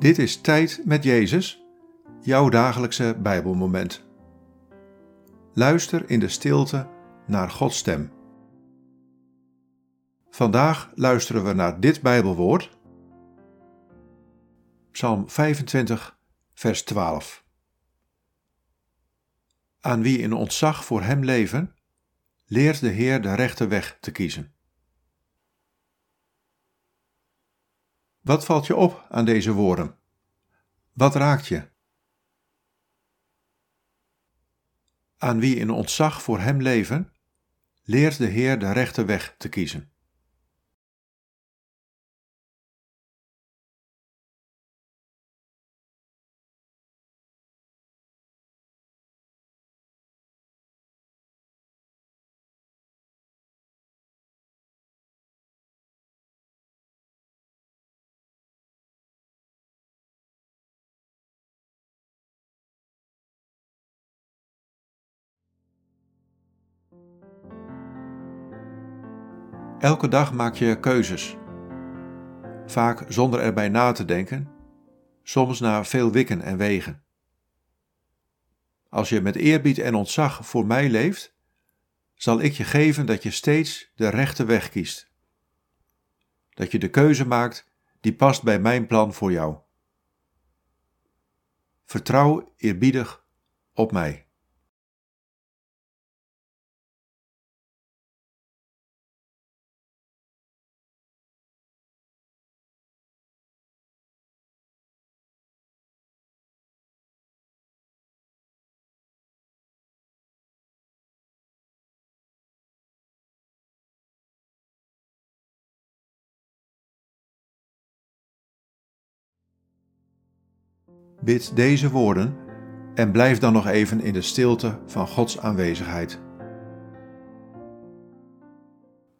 Dit is Tijd met Jezus, jouw dagelijkse Bijbelmoment. Luister in de stilte naar Gods stem. Vandaag luisteren we naar dit Bijbelwoord. Psalm 25, vers 12. Aan wie in ontzag voor Hem leven, leert de Heer de rechte weg te kiezen. Wat valt je op aan deze woorden? Wat raakt je? Aan wie in ontzag voor Hem leven, leert de Heer de rechte weg te kiezen. Elke dag maak je keuzes. Vaak zonder erbij na te denken, soms na veel wikken en wegen. Als je met eerbied en ontzag voor mij leeft, zal ik je geven dat je steeds de rechte weg kiest. Dat je de keuze maakt die past bij mijn plan voor jou. Vertrouw eerbiedig op mij. Bid deze woorden en blijf dan nog even in de stilte van Gods aanwezigheid.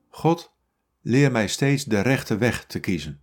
God, leer mij steeds de rechte weg te kiezen.